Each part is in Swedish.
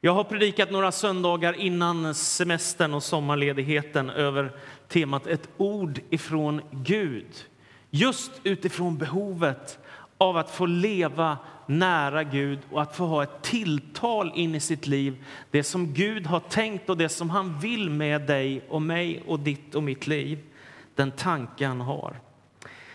Jag har predikat några söndagar innan semestern och sommarledigheten över temat ett ord ifrån Gud. Just utifrån behovet av att få leva nära Gud och att få ha ett tilltal in i sitt liv. Det som Gud har tänkt och det som han vill med dig och mig och ditt och mitt liv. Den tanke han har.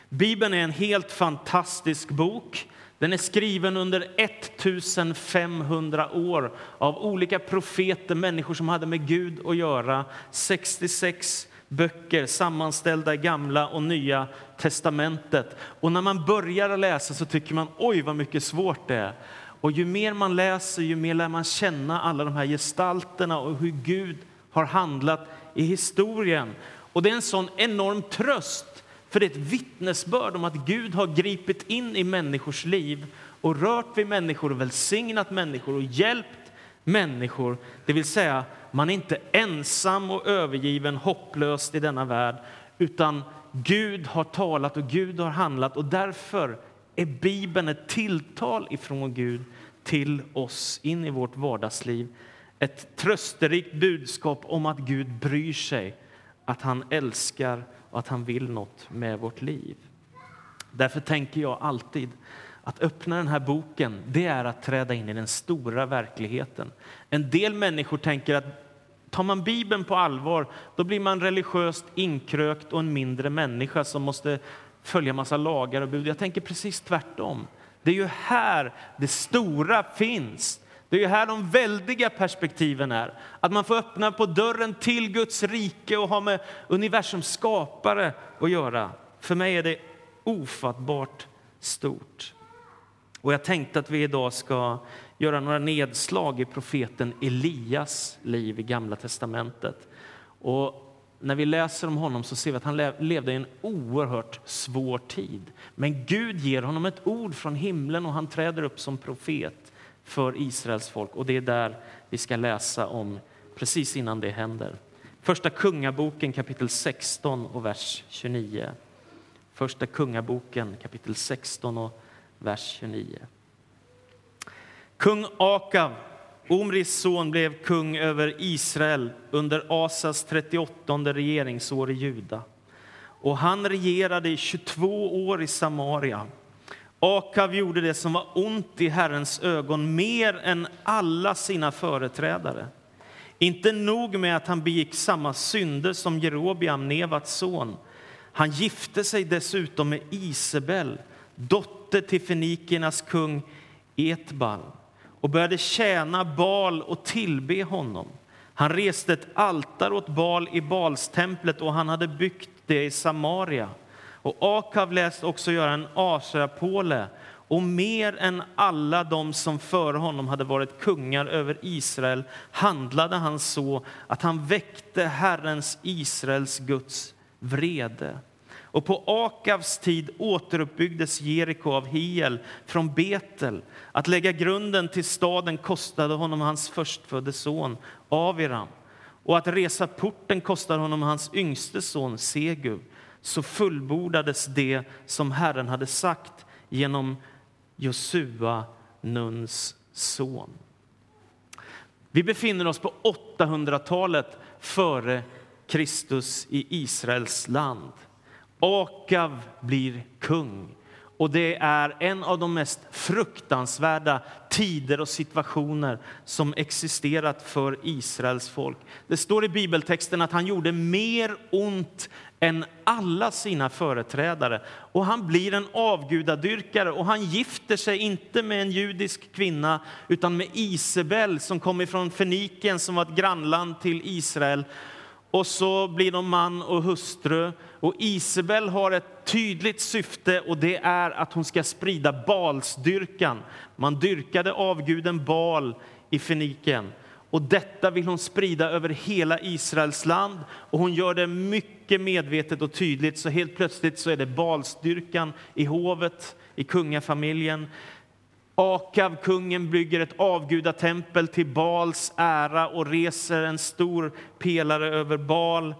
Bibeln är en helt fantastisk bok. Den är skriven under 1500 år av olika profeter, människor som hade med Gud att göra. 66 böcker sammanställda i Gamla och Nya testamentet. Och när man börjar läsa så tycker man oj vad mycket svårt det är. Och ju mer man läser, ju mer lär man känna alla de här gestalterna och hur Gud har handlat i historien. Och det är en sån enorm tröst för det är ett vittnesbörd om att Gud har gripit in i människors liv och rört vid människor och välsignat människor och hjälpt människor. Det vill säga, man är inte ensam och övergiven hopplöst i denna värld utan Gud har talat och Gud har handlat och därför är Bibeln ett tilltal ifrån Gud till oss in i vårt vardagsliv. Ett trösterikt budskap om att Gud bryr sig, att han älskar och att han vill något med vårt liv. Därför tänker jag alltid att öppna den här boken, det är att träda in i den stora verkligheten. En del människor tänker att tar man Bibeln på allvar, då blir man religiöst inkrökt och en mindre människa som måste följa massa lagar och bud. Jag tänker precis tvärtom. Det är ju här det stora finns. Det är här de väldiga perspektiven är. Att man får öppna på dörren till Guds rike och ha med universums skapare att göra. För mig är det ofattbart stort. Och jag tänkte att vi idag ska göra några nedslag i profeten Elias liv i Gamla testamentet. Och när vi läser om honom så ser vi att han levde i en oerhört svår tid. Men Gud ger honom ett ord från himlen och han träder upp som profet för Israels folk. Och det är där vi ska läsa om precis innan det händer. Första Kungaboken kapitel 16 och vers 29. Första Kungaboken kapitel 16 och vers 29. Kung Akav, Omris son, blev kung över Israel under Asas 38 regeringsår i Juda. Och han regerade i 22 år i Samaria. Akav gjorde det som var ont i Herrens ögon mer än alla sina företrädare. Inte nog med att han begick samma synder som Jerobiam, Nevats son. Han gifte sig dessutom med Isabel, dotter till fenikiernas kung Etbal och började tjäna Bal och tillbe honom. Han reste ett altare åt Bal i Balstemplet och han hade byggt det i Samaria. Och Akav läst också göra en asrapåle och mer än alla de som före honom hade varit kungar över Israel handlade han så att han väckte Herrens, Israels Guds vrede. Och på Akavs tid återuppbyggdes Jeriko av Hiel från Betel. Att lägga grunden till staden kostade honom hans förstfödde son Aviram. Och att resa porten kostade honom hans yngste son Segub så fullbordades det som Herren hade sagt genom Josua, Nuns son. Vi befinner oss på 800-talet före Kristus i Israels land. Akav blir kung. Och det är en av de mest fruktansvärda tider och situationer som existerat för Israels folk. Det står i bibeltexten att han gjorde mer ont än alla sina företrädare. Och han blir en avgudadyrkare och han gifter sig inte med en judisk kvinna utan med Isabel som kom från Feniken, som var ett grannland till Israel. Och så blir de man och hustru. Och Isabel har ett tydligt syfte och det är att hon ska sprida Balsdyrkan. Man dyrkade avguden Bal i feniken. Och detta vill hon sprida över hela Israels land. Och hon gör det mycket medvetet och tydligt. Så helt plötsligt så är det Balsdyrkan i hovet, i kungafamiljen. Akav, kungen, bygger ett avgudatempel till Bals ära och reser en stor pelare över Bal.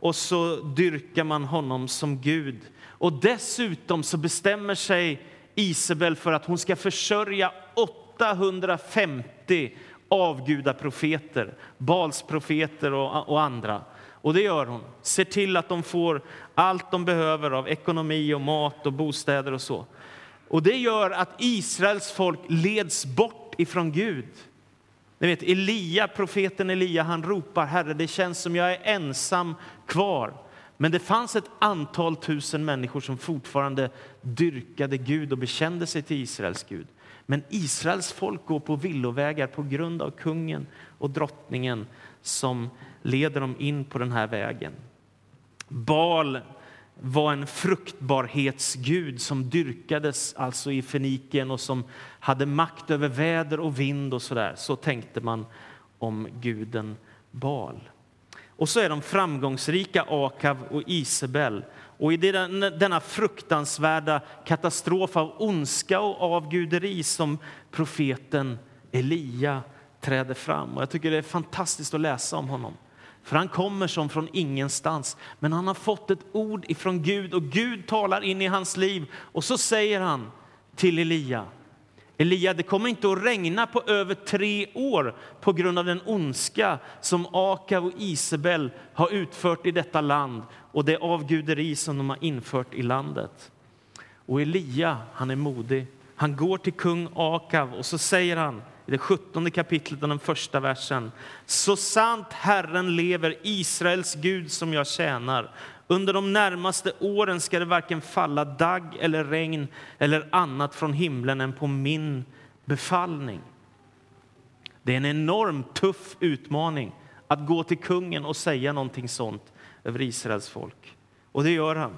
Och så dyrkar man honom som Gud. Och dessutom så bestämmer sig Isabel för att hon ska försörja 850 avgudaprofeter, Balsprofeter och, och andra. Och det gör hon. Ser till att de får allt de behöver av ekonomi och mat och bostäder och så. Och det gör att Israels folk leds bort ifrån Gud. Ni vet, Elia, profeten Elia, han ropar Herre, det känns som jag är ensam kvar. Men det fanns ett antal tusen människor som fortfarande dyrkade Gud och bekände sig till Israels Gud. Men Israels folk går på villovägar på grund av kungen och drottningen som leder dem in på den här vägen. Bal var en fruktbarhetsgud som dyrkades alltså i Fenikien och som hade makt över väder och vind och sådär. Så tänkte man om guden Bal. Och så är de framgångsrika Akav och Isabel. Och i denna fruktansvärda katastrof av ondska och avguderi som profeten Elia träder fram. Och jag tycker det är fantastiskt att läsa om honom. För han kommer som från ingenstans, men han har fått ett ord ifrån Gud och Gud talar in i hans liv. Och så säger han till Elia, Elia, det kommer inte att regna på över tre år på grund av den ondska som Akav och Isabel har utfört i detta land och det avguderi som de har infört i landet. Och Elia, han är modig. Han går till kung Akav och så säger han i det sjuttonde kapitlet och den första versen. Så sant Herren lever, Israels Gud som jag tjänar. Under de närmaste åren ska det varken falla dagg eller regn eller annat från himlen än på min befallning. Det är en enormt tuff utmaning att gå till kungen och säga någonting sånt över Israels folk. Och det gör han.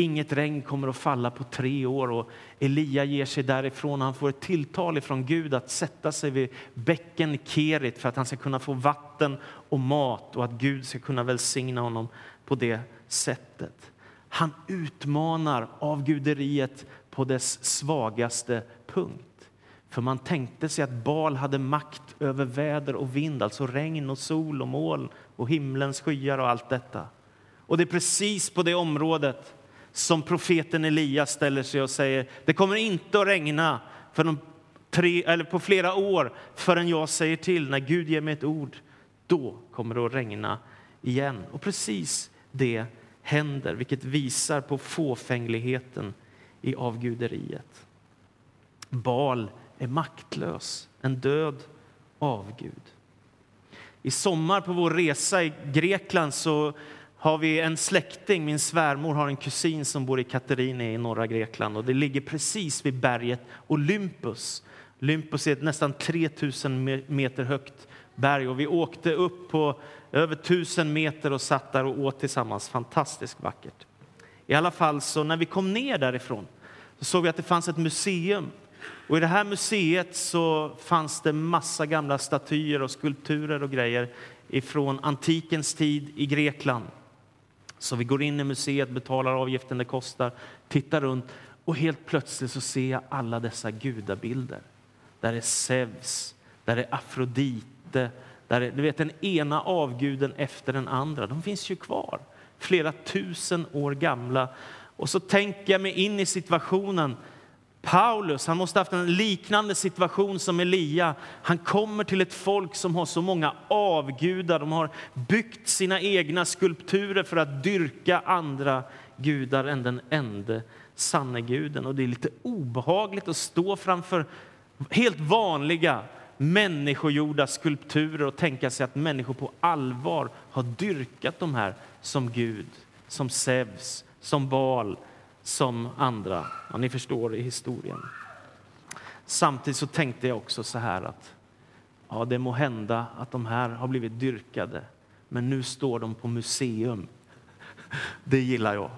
Inget regn kommer att falla på tre år. Och Elia ger sig därifrån. Han får ett tilltal från Gud att sätta sig vid bäcken Kerit för att han ska kunna få vatten och mat och att Gud ska kunna välsigna honom på det sättet. Han utmanar avguderiet på dess svagaste punkt. För man tänkte sig att Bal hade makt över väder och vind, alltså regn och sol och moln och himlens skyar och allt detta. Och det är precis på det området som profeten Elias ställer sig och säger det kommer inte att regna för de tre, eller på flera år förrän jag säger till. När Gud ger mig ett ord, då kommer det att regna igen. Och precis det händer, vilket visar på fåfängligheten i avguderiet. Bal är maktlös, en död avgud. I sommar på vår resa i Grekland så har vi en släkting, min svärmor har en kusin som bor i Katerine i norra Grekland och det ligger precis vid berget Olympus. Olympus är ett nästan 3000 meter högt berg och vi åkte upp på över 1000 meter och satt där och åt tillsammans. Fantastiskt vackert. I alla fall så när vi kom ner därifrån så såg vi att det fanns ett museum och I det här museet så fanns det massa gamla statyer och skulpturer och grejer ifrån antikens tid i Grekland. Så vi går in i museet, betalar avgiften det kostar, tittar runt och helt plötsligt så ser jag alla dessa gudabilder. Där är Zeus, där är Afrodite, där är, du vet den ena avguden efter den andra. De finns ju kvar, flera tusen år gamla. Och så tänker jag mig in i situationen Paulus han måste ha haft en liknande situation som Elia. Han kommer till ett folk som har så många avgudar. De har byggt sina egna skulpturer för att dyrka andra gudar än den enda sanne guden. Och det är lite obehagligt att stå framför helt vanliga människogjorda skulpturer och tänka sig att människor på allvar har dyrkat de här som Gud, som Zeus, som Baal, som andra. Ja, ni förstår i historien. Samtidigt så tänkte jag också så här att ja, det må hända att de här har blivit dyrkade, men nu står de på museum. Det gillar jag.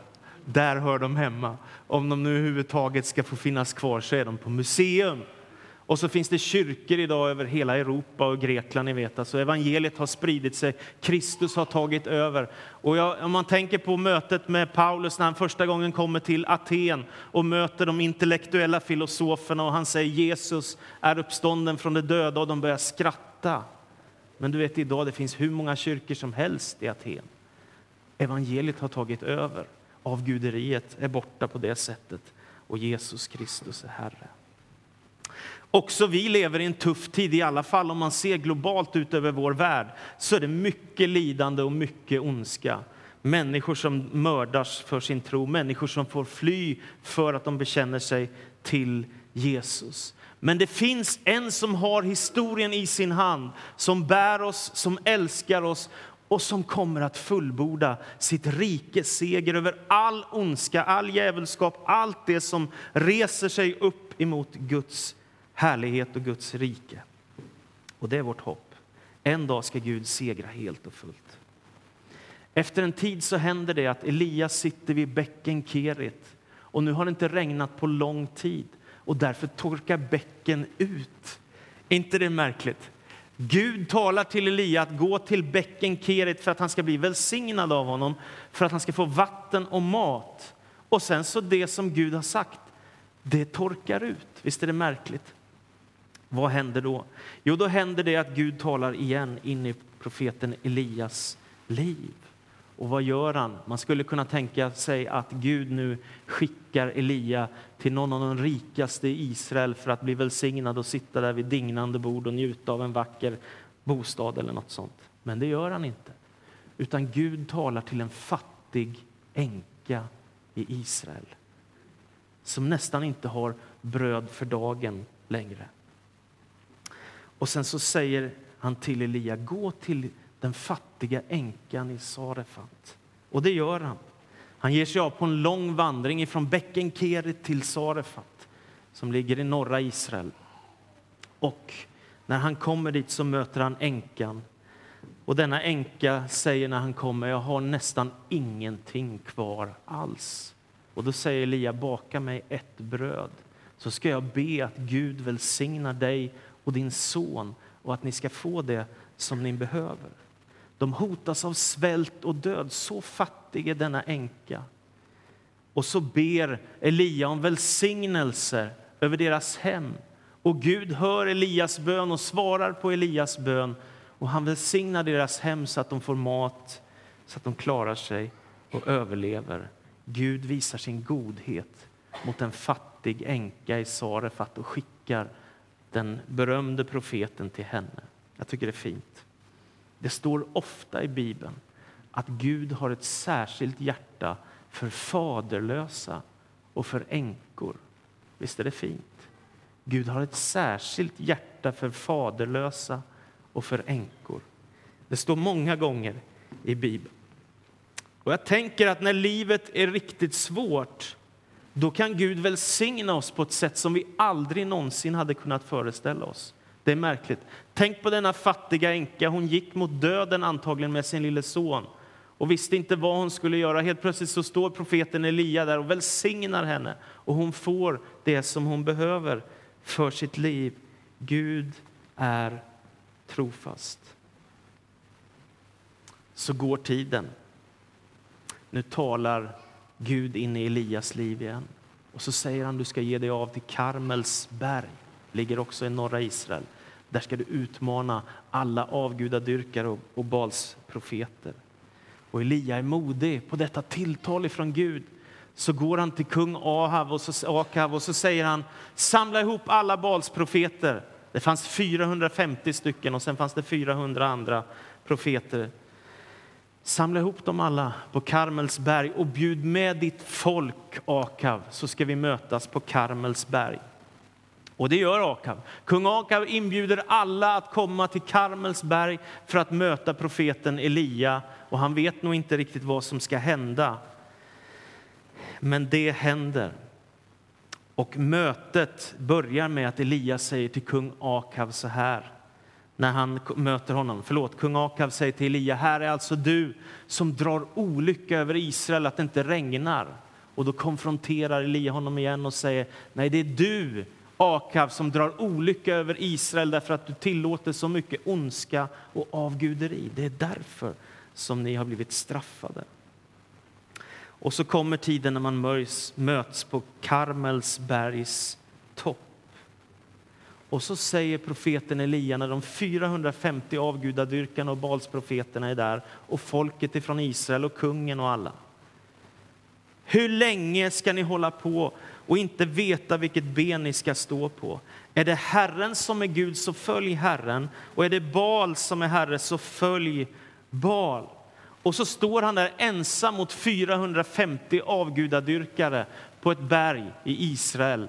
Där hör de hemma. Om de nu överhuvudtaget ska få finnas kvar så är de på museum. Och så finns det kyrkor idag över hela Europa och Grekland. Ni vet. Alltså evangeliet har spridit sig, Kristus har tagit över. Och jag, om man tänker på mötet med Paulus när han första gången kommer till Aten och möter de intellektuella filosoferna och han säger Jesus är uppstånden från de döda och de börjar skratta. Men du vet idag det finns hur många kyrkor som helst i Aten. Evangeliet har tagit över. Avguderiet är borta på det sättet och Jesus Kristus är Herre. Också vi lever i en tuff tid, i alla fall om man ser globalt ut över vår värld så är det mycket lidande och mycket ondska. Människor som mördas för sin tro, människor som får fly för att de bekänner sig till Jesus. Men det finns en som har historien i sin hand, som bär oss, som älskar oss och som kommer att fullborda sitt rikes seger över all ondska, all djävulskap, allt det som reser sig upp emot Guds härlighet och Guds rike. Och det är vårt hopp. En dag ska Gud segra helt och fullt. Efter en tid så händer det att Elias sitter vid bäcken Kerit och nu har det inte regnat på lång tid och därför torkar bäcken ut. inte det märkligt? Gud talar till Elia att gå till bäcken Kerit för att han ska bli välsignad av honom, för att han ska få vatten och mat. Och sen så det som Gud har sagt, det torkar ut. Visst är det märkligt? Vad händer då? Jo, då händer det att Gud talar igen in i profeten Elias liv. Och vad gör han? Man skulle kunna tänka sig att Gud nu skickar Elia till någon av de rikaste i Israel för att bli välsignad och sitta där vid dignande bord och njuta av en vacker bostad eller något sånt. Men det gör han inte. Utan Gud talar till en fattig änka i Israel som nästan inte har bröd för dagen längre. Och sen så säger han till Elia, gå till den fattiga änkan i Sarefat. Och det gör han. Han ger sig av på en lång vandring från bäcken Kerit till Sarefat som ligger i norra Israel. Och när han kommer dit så möter han änkan. Och denna änka säger när han kommer, jag har nästan ingenting kvar alls. Och då säger Elia, baka mig ett bröd så ska jag be att Gud välsignar dig och din son och att ni ska få det som ni behöver. De hotas av svält och död. Så fattig är denna änka. Och så ber Elia om välsignelser över deras hem. Och Gud hör Elias bön och svarar på Elias bön. Och han välsignar deras hem så att de får mat, så att de klarar sig och överlever. Gud visar sin godhet mot en fattig änka i Sarefat och skickar den berömde profeten till henne. Jag tycker det är fint. Det står ofta i Bibeln att Gud har ett särskilt hjärta för faderlösa och för änkor. Visst är det fint? Gud har ett särskilt hjärta för faderlösa och för änkor. Det står många gånger i Bibeln. Och jag tänker att när livet är riktigt svårt då kan Gud välsigna oss på ett sätt som vi aldrig någonsin hade kunnat föreställa oss. Det är märkligt. Tänk på denna fattiga änka. Hon gick mot döden antagligen med sin lille son och visste inte vad hon skulle göra. Helt plötsligt så står profeten Elia där och välsignar henne och hon får det som hon behöver för sitt liv. Gud är trofast. Så går tiden. Nu talar Gud in i Elias liv igen. Och så säger han du ska ge dig av till Karmels berg, ligger också i norra Israel. Där ska du utmana alla avgudadyrkare och, och Bals profeter. Och Elia är modig på detta tilltal ifrån Gud. Så går han till kung Ahav och så, Akav och så säger han samla ihop alla Bals profeter. Det fanns 450 stycken och sen fanns det 400 andra profeter Samla ihop dem alla på Karmels berg och bjud med ditt folk, Akav, så ska vi mötas på Karmels berg. Och det gör Akav. Kung Akav inbjuder alla att komma till Karmels berg för att möta profeten Elia. Och han vet nog inte riktigt vad som ska hända. Men det händer. Och mötet börjar med att Elia säger till kung Akav så här när han möter honom. Förlåt, kung Akav säger till Elia, här är alltså du som drar olycka över Israel att det inte regnar. Och då konfronterar Elia honom igen och säger, nej det är du Akav som drar olycka över Israel därför att du tillåter så mycket ondska och avguderi. Det är därför som ni har blivit straffade. Och så kommer tiden när man möts på Karmels bergs topp. Och så säger profeten Elia när de 450 avgudadyrkarna och Balsprofeterna är där och folket ifrån Israel och kungen och alla. Hur länge ska ni hålla på och inte veta vilket ben ni ska stå på. Är det Herren som är Gud, så följ Herren. Och är det Bal som är Herre, så följ Bal. Och så står han där ensam mot 450 avgudadyrkare på ett berg i Israel.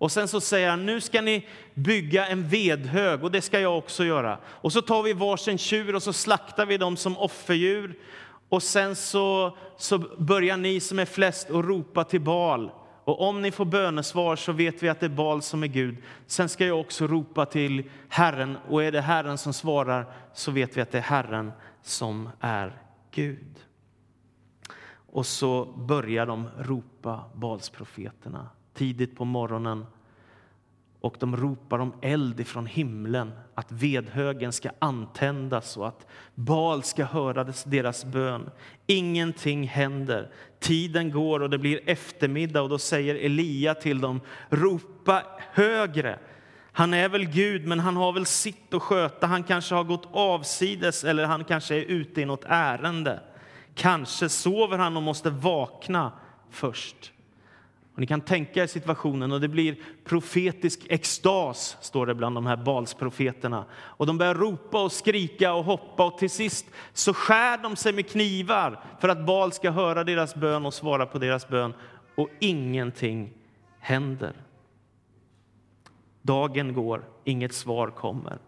Och sen så säger han, nu ska ni bygga en vedhög och det ska jag också göra. Och så tar vi varsin tjur och så slaktar vi dem som offerdjur. Och sen så, så börjar ni som är flest att ropa till Bal. Och om ni får bönesvar så vet vi att det är Bal som är Gud. Sen ska jag också ropa till Herren och är det Herren som svarar så vet vi att det är Herren som är Gud. Och så börjar de ropa Balsprofeterna tidigt på morgonen och de ropar om eld ifrån himlen, att vedhögen ska antändas och att Bal ska höra deras bön. Ingenting händer. Tiden går och det blir eftermiddag och då säger Elia till dem, ropa högre. Han är väl Gud, men han har väl sitt att sköta. Han kanske har gått avsides eller han kanske är ute i något ärende. Kanske sover han och måste vakna först. Och ni kan tänka er situationen och det blir profetisk extas, står det bland de här Balsprofeterna. Och de börjar ropa och skrika och hoppa och till sist så skär de sig med knivar för att Bal ska höra deras bön och svara på deras bön. Och ingenting händer. Dagen går, inget svar kommer.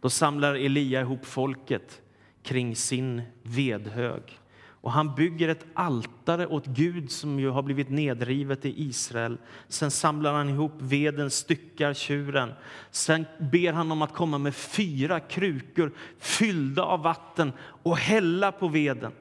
Då samlar Elia ihop folket kring sin vedhög. Och han bygger ett altare åt Gud som ju har blivit nedrivet i Israel. Sen samlar han ihop veden, styckar tjuren. Sen ber han om att komma med fyra krukor fyllda av vatten och hälla på veden.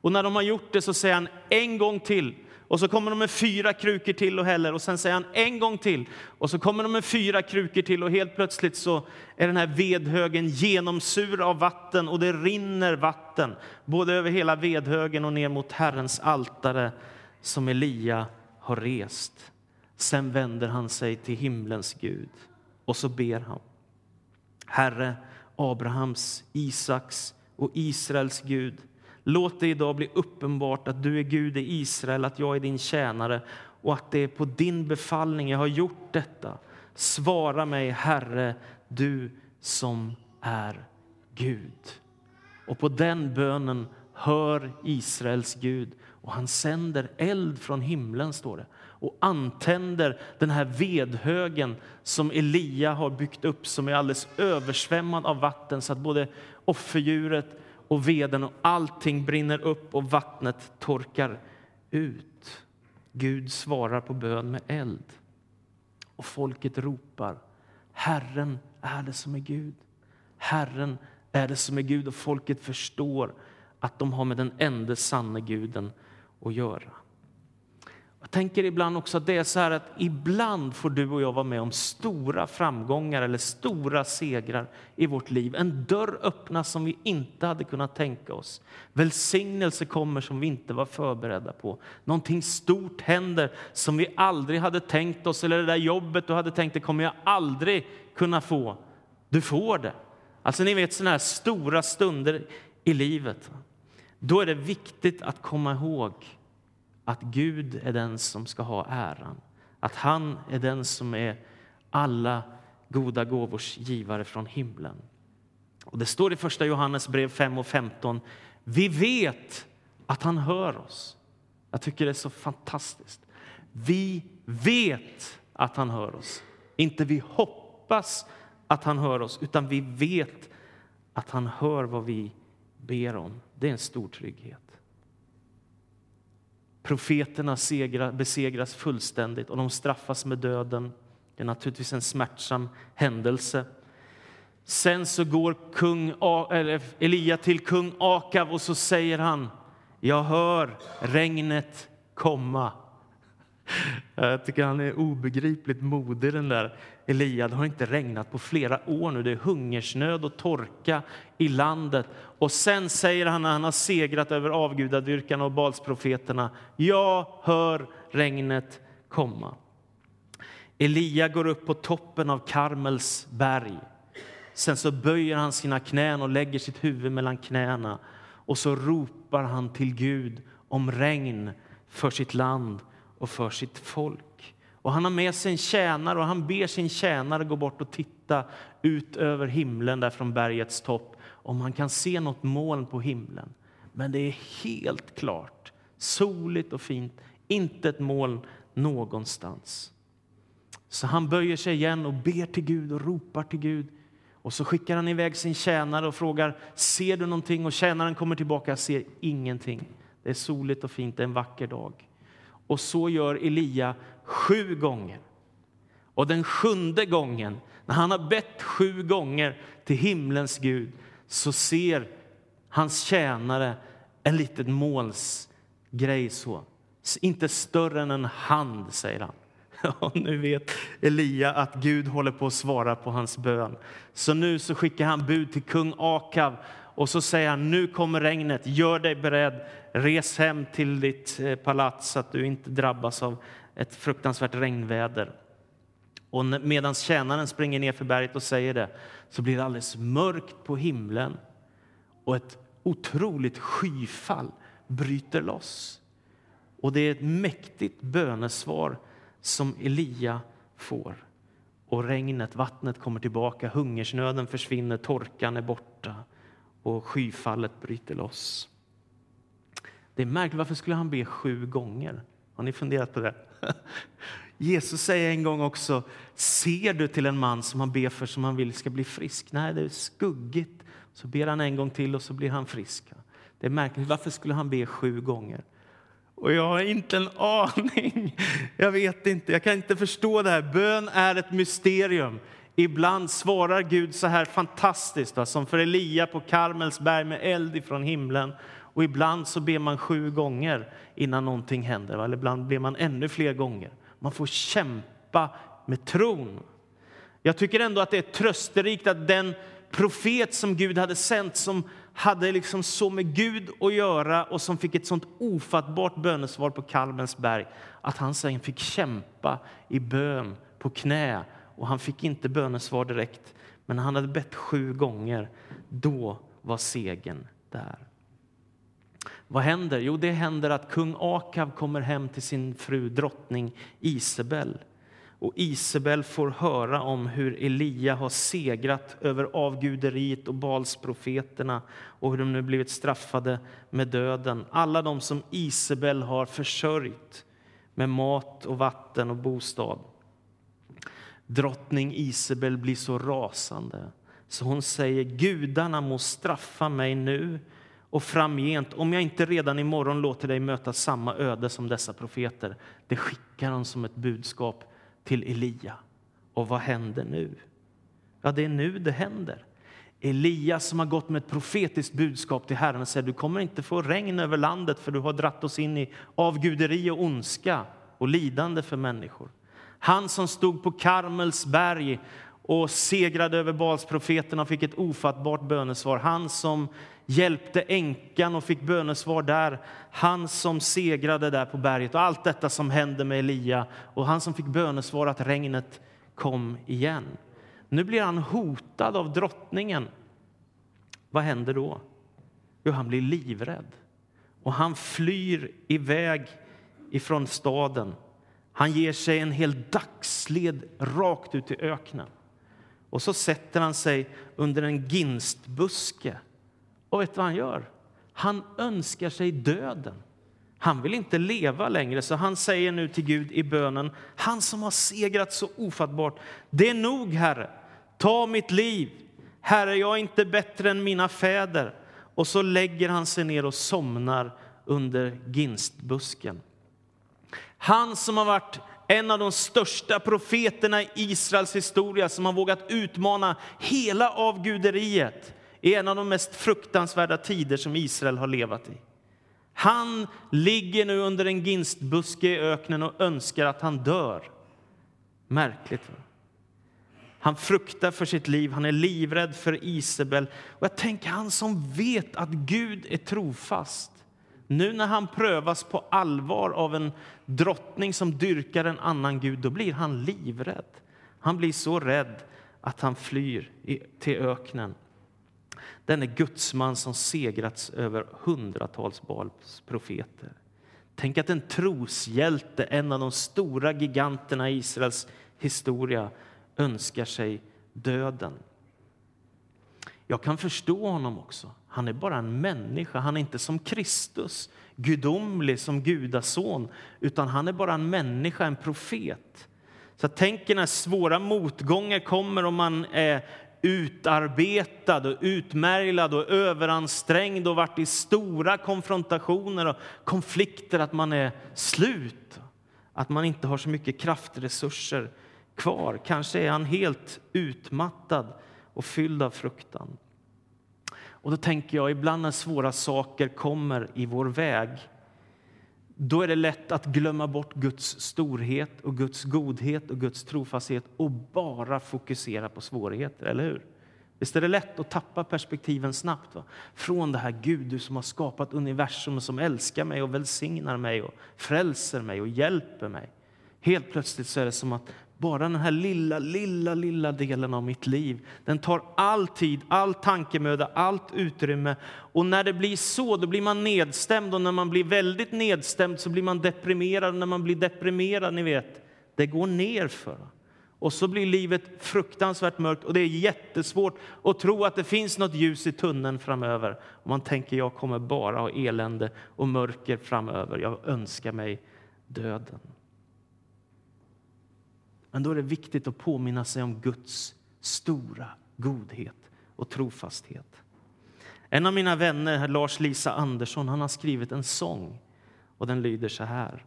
Och när de har gjort det så säger han en gång till och så kommer de med fyra krukor till och häller och sen säger han en gång till. Och så kommer de med fyra krukor till och helt plötsligt så är den här vedhögen genomsur av vatten och det rinner vatten både över hela vedhögen och ner mot Herrens altare som Elia har rest. Sen vänder han sig till himlens Gud och så ber han. Herre, Abrahams, Isaks och Israels Gud Låt det idag bli uppenbart att du är Gud i Israel, att jag är din tjänare och att det är på din befallning jag har gjort detta. Svara mig, Herre, du som är Gud. Och på den bönen hör Israels Gud och han sänder eld från himlen, står det och antänder den här vedhögen som Elia har byggt upp som är alldeles översvämmad av vatten så att både offerdjuret och veden och allting brinner upp och vattnet torkar ut. Gud svarar på bön med eld. Och folket ropar Herren är det som är Gud. Herren är det som är Gud och folket förstår att de har med den enda sanne guden att göra. Jag tänker ibland också att det är så här att ibland får du och jag vara med om stora framgångar eller stora segrar i vårt liv. En dörr öppnas som vi inte hade kunnat tänka oss. Välsignelse kommer som vi inte var förberedda på. Någonting stort händer som vi aldrig hade tänkt oss. Eller det där jobbet du hade tänkt det kommer jag aldrig kunna få. Du får det. Alltså ni vet sådana här stora stunder i livet. Då är det viktigt att komma ihåg att Gud är den som ska ha äran. Att han är den som är alla goda gåvors givare från himlen. Och Det står i Första Johannes brev 5 och 15. Vi vet att han hör oss. Jag tycker det är så fantastiskt. Vi vet att han hör oss. Inte vi hoppas att han hör oss, utan vi vet att han hör vad vi ber om. Det är en stor trygghet. Profeterna segra, besegras fullständigt och de straffas med döden. Det är naturligtvis en smärtsam händelse. Sen så går kung Elia till kung Akav och så säger han Jag hör regnet komma. Jag tycker han är obegripligt modig, den där Elia. Det har inte regnat på flera år nu. Det är hungersnöd och torka i landet. Och sen säger han när han har segrat över avgudadyrkarna och Balsprofeterna. Jag hör regnet komma. Elia går upp på toppen av Karmels berg. Sen så böjer han sina knän och lägger sitt huvud mellan knäna. Och så ropar han till Gud om regn för sitt land och för sitt folk. Och han har med sig en tjänare och han ber sin tjänare gå bort och titta ut över himlen där från bergets topp om han kan se något moln på himlen. Men det är helt klart, soligt och fint, inte ett moln någonstans. Så han böjer sig igen och ber till Gud och ropar till Gud. Och så skickar han iväg sin tjänare och frågar ser du någonting och tjänaren kommer tillbaka och ser ingenting. Det är soligt och fint, det är en vacker dag. Och så gör Elia sju gånger. Och den sjunde gången, när han har bett sju gånger till himlens Gud, så ser hans tjänare en liten målsgrej. så. Inte större än en hand, säger han. Och nu vet Elia att Gud håller på att svara på hans bön. Så nu så skickar han bud till kung Akav och så säger han nu kommer regnet, gör dig beredd, res hem till ditt eh, palats så att du inte drabbas av ett fruktansvärt regnväder. Och medan tjänaren springer ner för berget och säger det så blir det alldeles mörkt på himlen och ett otroligt skyfall bryter loss. Och det är ett mäktigt bönesvar som Elia får. Och regnet, vattnet kommer tillbaka, hungersnöden försvinner, torkan är borta och skyfallet bryter loss. Det är märkligt, varför skulle han be sju gånger? Har ni funderat på det? Jesus säger en gång också, ser du till en man som han ber för som han vill ska bli frisk? Nej, det är skuggigt. Så ber han en gång till och så blir han frisk. Det är märkligt, varför skulle han be sju gånger? Och jag har inte en aning. Jag vet inte, jag kan inte förstå det här. Bön är ett mysterium. Ibland svarar Gud så här fantastiskt, va? som för Elia på Karmelsberg med eld ifrån himlen. Och ibland så ber man sju gånger innan någonting händer, va? eller ibland ber man ännu fler gånger. Man får kämpa med tron. Jag tycker ändå att det är trösterikt att den profet som Gud hade sänt, som hade liksom så med Gud att göra och som fick ett sånt ofattbart bönesvar på Karmelsberg, att han sen fick kämpa i bön på knä och han fick inte bönesvar direkt, men han hade bett sju gånger. Då var segern där. Vad händer? Jo, det händer att kung Akav kommer hem till sin fru drottning Isabel. Och Isabel får höra om hur Elia har segrat över avguderiet och Balsprofeterna och hur de nu blivit straffade med döden. Alla de som Isabel har försörjt med mat och vatten och bostad. Drottning Isabel blir så rasande så hon säger gudarna må straffa mig nu och framgent om jag inte redan imorgon låter dig möta samma öde som dessa profeter. Det skickar hon som ett budskap till Elia. Och vad händer nu? Ja, det är nu det händer. Elia som har gått med ett profetiskt budskap till Herren säger du kommer inte få regn över landet för du har dratt oss in i avguderi och ondska och lidande för människor. Han som stod på Karmels berg och segrade över Balsprofeterna och fick ett ofattbart bönesvar. Han som hjälpte änkan och fick bönesvar där. Han som segrade där på berget och allt detta som hände med Elia och han som fick bönesvar att regnet kom igen. Nu blir han hotad av drottningen. Vad händer då? Jo, han blir livrädd och han flyr iväg ifrån staden. Han ger sig en hel dagsled rakt ut i öknen. Och så sätter han sig under en ginstbuske. Och vet du vad han gör? Han önskar sig döden. Han vill inte leva längre, så han säger nu till Gud i bönen, han som har segrat så ofattbart. Det är nog, Herre. Ta mitt liv. Herre, jag är inte bättre än mina fäder. Och så lägger han sig ner och somnar under ginstbusken. Han som har varit en av de största profeterna i Israels historia som har vågat utmana hela avguderiet i en av de mest fruktansvärda tider som Israel har levat i. Han ligger nu under en ginstbuske i öknen och önskar att han dör. Märkligt. Va? Han fruktar för sitt liv, han är livrädd för Isabel. Och jag tänker, han som vet att Gud är trofast nu när han prövas på allvar av en drottning som dyrkar en annan gud, då blir han livrädd. Han blir så rädd att han flyr till öknen. Denne gudsman som segrats över hundratals Baals profeter. Tänk att en troshjälte, en av de stora giganterna i Israels historia, önskar sig döden. Jag kan förstå honom också. Han är bara en människa. Han är inte som Kristus, gudomlig som gudason, utan han är bara en människa, en profet. Så tänk när svåra motgångar kommer och man är utarbetad och utmärglad och överansträngd och varit i stora konfrontationer och konflikter, att man är slut. Att man inte har så mycket kraftresurser kvar. Kanske är han helt utmattad och fylld av fruktan. Och då tänker jag, ibland när svåra saker kommer i vår väg då är det lätt att glömma bort Guds storhet och Guds godhet och Guds trofasthet och bara fokusera på svårigheter, eller hur? Visst är det lätt att tappa perspektiven snabbt? Va? Från det här Gud, du som har skapat universum och som älskar mig och välsignar mig och frälser mig och hjälper mig. Helt plötsligt så är det som att bara den här lilla, lilla, lilla delen av mitt liv, den tar all tid, all tankemöda, allt utrymme. Och när det blir så, då blir man nedstämd och när man blir väldigt nedstämd så blir man deprimerad. Och när man blir deprimerad, ni vet, det går ner för. Och så blir livet fruktansvärt mörkt och det är jättesvårt att tro att det finns något ljus i tunneln framöver. Och man tänker, jag kommer bara ha elände och mörker framöver. Jag önskar mig döden. Men då är det viktigt att påminna sig om Guds stora godhet och trofasthet. En av mina vänner, Lars-Lisa Andersson, han har skrivit en sång och den lyder så här.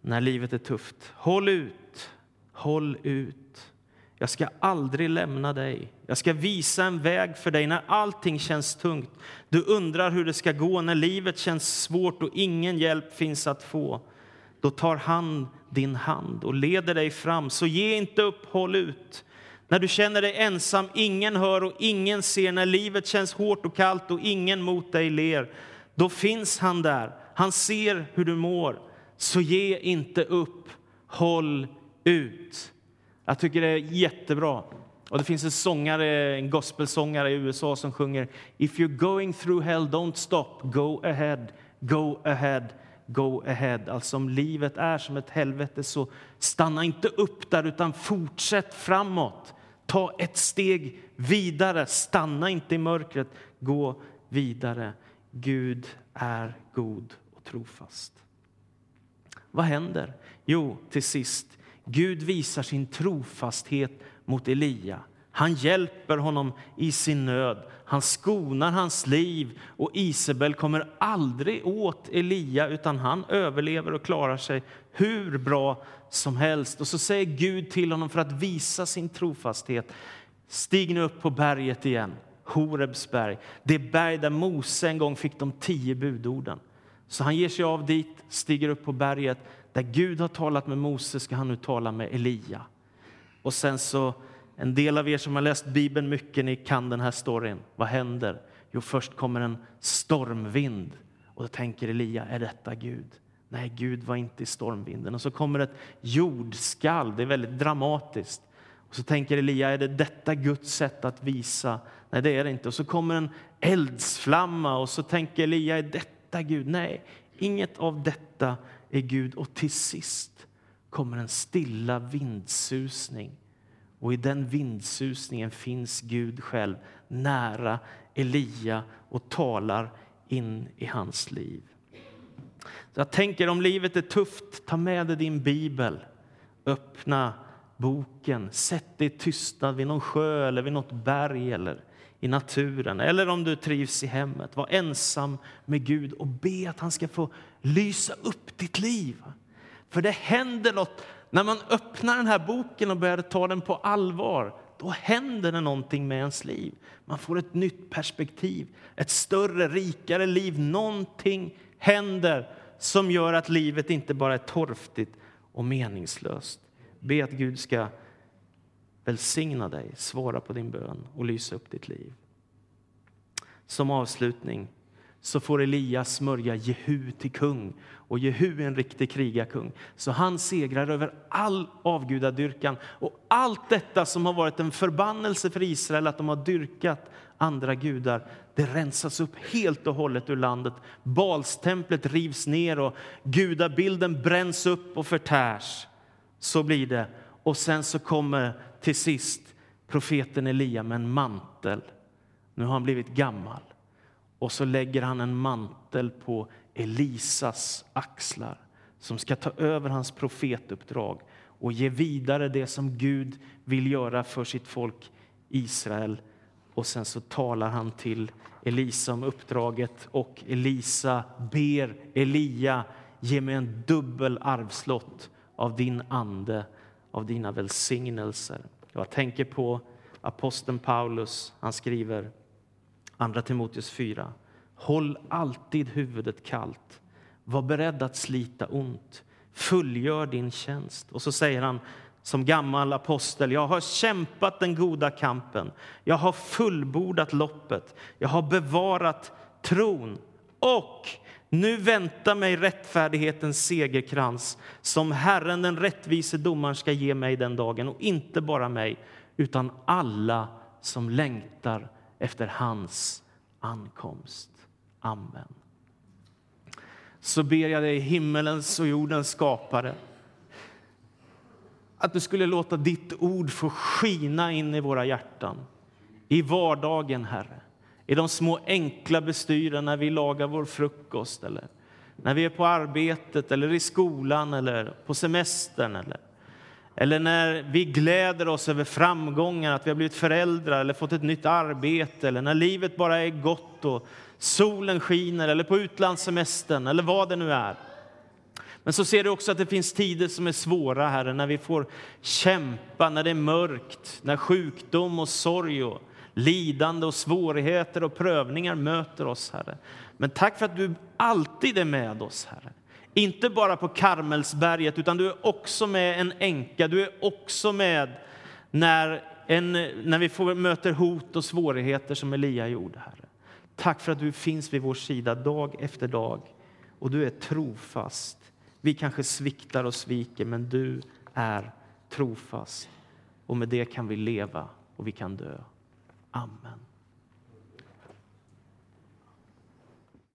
När livet är tufft. Håll ut, håll ut. Jag ska aldrig lämna dig. Jag ska visa en väg för dig när allting känns tungt. Du undrar hur det ska gå när livet känns svårt och ingen hjälp finns att få. Då tar han din hand och leder dig fram. Så ge inte upp, håll ut. När du känner dig ensam, ingen hör och ingen ser, när livet känns hårt och kallt och ingen mot dig ler, då finns han där. Han ser hur du mår. Så ge inte upp, håll ut. Jag tycker det är jättebra. Och det finns en sångare, en gospelsångare i USA som sjunger If you're going through hell, don't stop, go ahead, go ahead go ahead. Alltså om livet är som ett helvete så stanna inte upp där utan fortsätt framåt. Ta ett steg vidare, stanna inte i mörkret, gå vidare. Gud är god och trofast. Vad händer? Jo, till sist, Gud visar sin trofasthet mot Elia. Han hjälper honom i sin nöd. Han skonar hans liv och Isabel kommer aldrig åt Elia utan han överlever och klarar sig hur bra som helst. Och så säger Gud till honom för att visa sin trofasthet. Stig nu upp på berget igen, Horebs berg. Det berg där Mose en gång fick de tio budorden. Så han ger sig av dit, stiger upp på berget. Där Gud har talat med Mose ska han nu tala med Elia. Och sen så en del av er som har läst Bibeln mycket ni kan den här storyn. Vad händer? Jo, först kommer en stormvind. Och då tänker Elia, är detta Gud? Nej, Gud var inte i stormvinden. Och så kommer ett jordskalv, det är väldigt dramatiskt. Och så tänker Elia, är det detta Guds sätt att visa? Nej, det är det inte. Och så kommer en eldsflamma och så tänker Elia, är detta Gud? Nej, inget av detta är Gud. Och till sist kommer en stilla vindsusning och i den vindsusningen finns Gud själv nära Elia och talar in i hans liv. Så jag tänker om livet är tufft, ta med dig din bibel. Öppna boken, sätt dig i tystnad vid någon sjö eller vid något berg eller i naturen. Eller om du trivs i hemmet, var ensam med Gud och be att han ska få lysa upp ditt liv. För det händer något när man öppnar den här boken och börjar ta den på allvar, då händer det någonting med ens liv. Man får ett nytt perspektiv, ett större, rikare liv. Någonting händer som gör att livet inte bara är torftigt och meningslöst. Be att Gud ska välsigna dig, svara på din bön och lysa upp ditt liv. Som avslutning så får Elias smörja Jehu till kung. Och Jehu är en riktig krigarkung. Så han segrar över all avgudadyrkan och allt detta som har varit en förbannelse för Israel, att de har dyrkat andra gudar, det rensas upp helt och hållet ur landet. Balstemplet rivs ner och gudabilden bränns upp och förtärs. Så blir det. Och sen så kommer till sist profeten Elia med en mantel. Nu har han blivit gammal. Och så lägger han en mantel på Elisas axlar som ska ta över hans profetuppdrag och ge vidare det som Gud vill göra för sitt folk Israel. Och sen så talar han till Elisa om uppdraget och Elisa ber Elia ge mig en dubbel arvslott av din ande, av dina välsignelser. Jag tänker på aposteln Paulus. Han skriver Andra Timoteus 4. Håll alltid huvudet kallt. Var beredd att slita ont. Fullgör din tjänst. Och så säger han som gammal apostel, jag har kämpat den goda kampen. Jag har fullbordat loppet. Jag har bevarat tron. Och nu väntar mig rättfärdighetens segerkrans som Herren, den rättvise domaren, ska ge mig den dagen. Och inte bara mig, utan alla som längtar efter hans ankomst. Amen. Så ber jag dig, himmelens och jordens skapare att du skulle låta ditt ord få skina in i våra hjärtan, i vardagen, Herre. I de små enkla bestyren när vi lagar vår frukost eller när vi är på arbetet eller i skolan eller på semestern eller eller när vi gläder oss över framgångar, att vi har blivit föräldrar eller fått ett nytt arbete, eller när livet bara är gott och solen skiner, eller på utlandssemestern, eller vad det nu är. Men så ser du också att det finns tider som är svåra, Herre, när vi får kämpa, när det är mörkt, när sjukdom och sorg och lidande och svårigheter och prövningar möter oss, Herre. Men tack för att du alltid är med oss, Herre. Inte bara på Karmelsberget, utan du är också med en änka. Du är också med när, en, när vi får, möter hot och svårigheter som Elia gjorde, Herre. Tack för att du finns vid vår sida dag efter dag och du är trofast. Vi kanske sviktar och sviker, men du är trofast. Och med det kan vi leva och vi kan dö. Amen.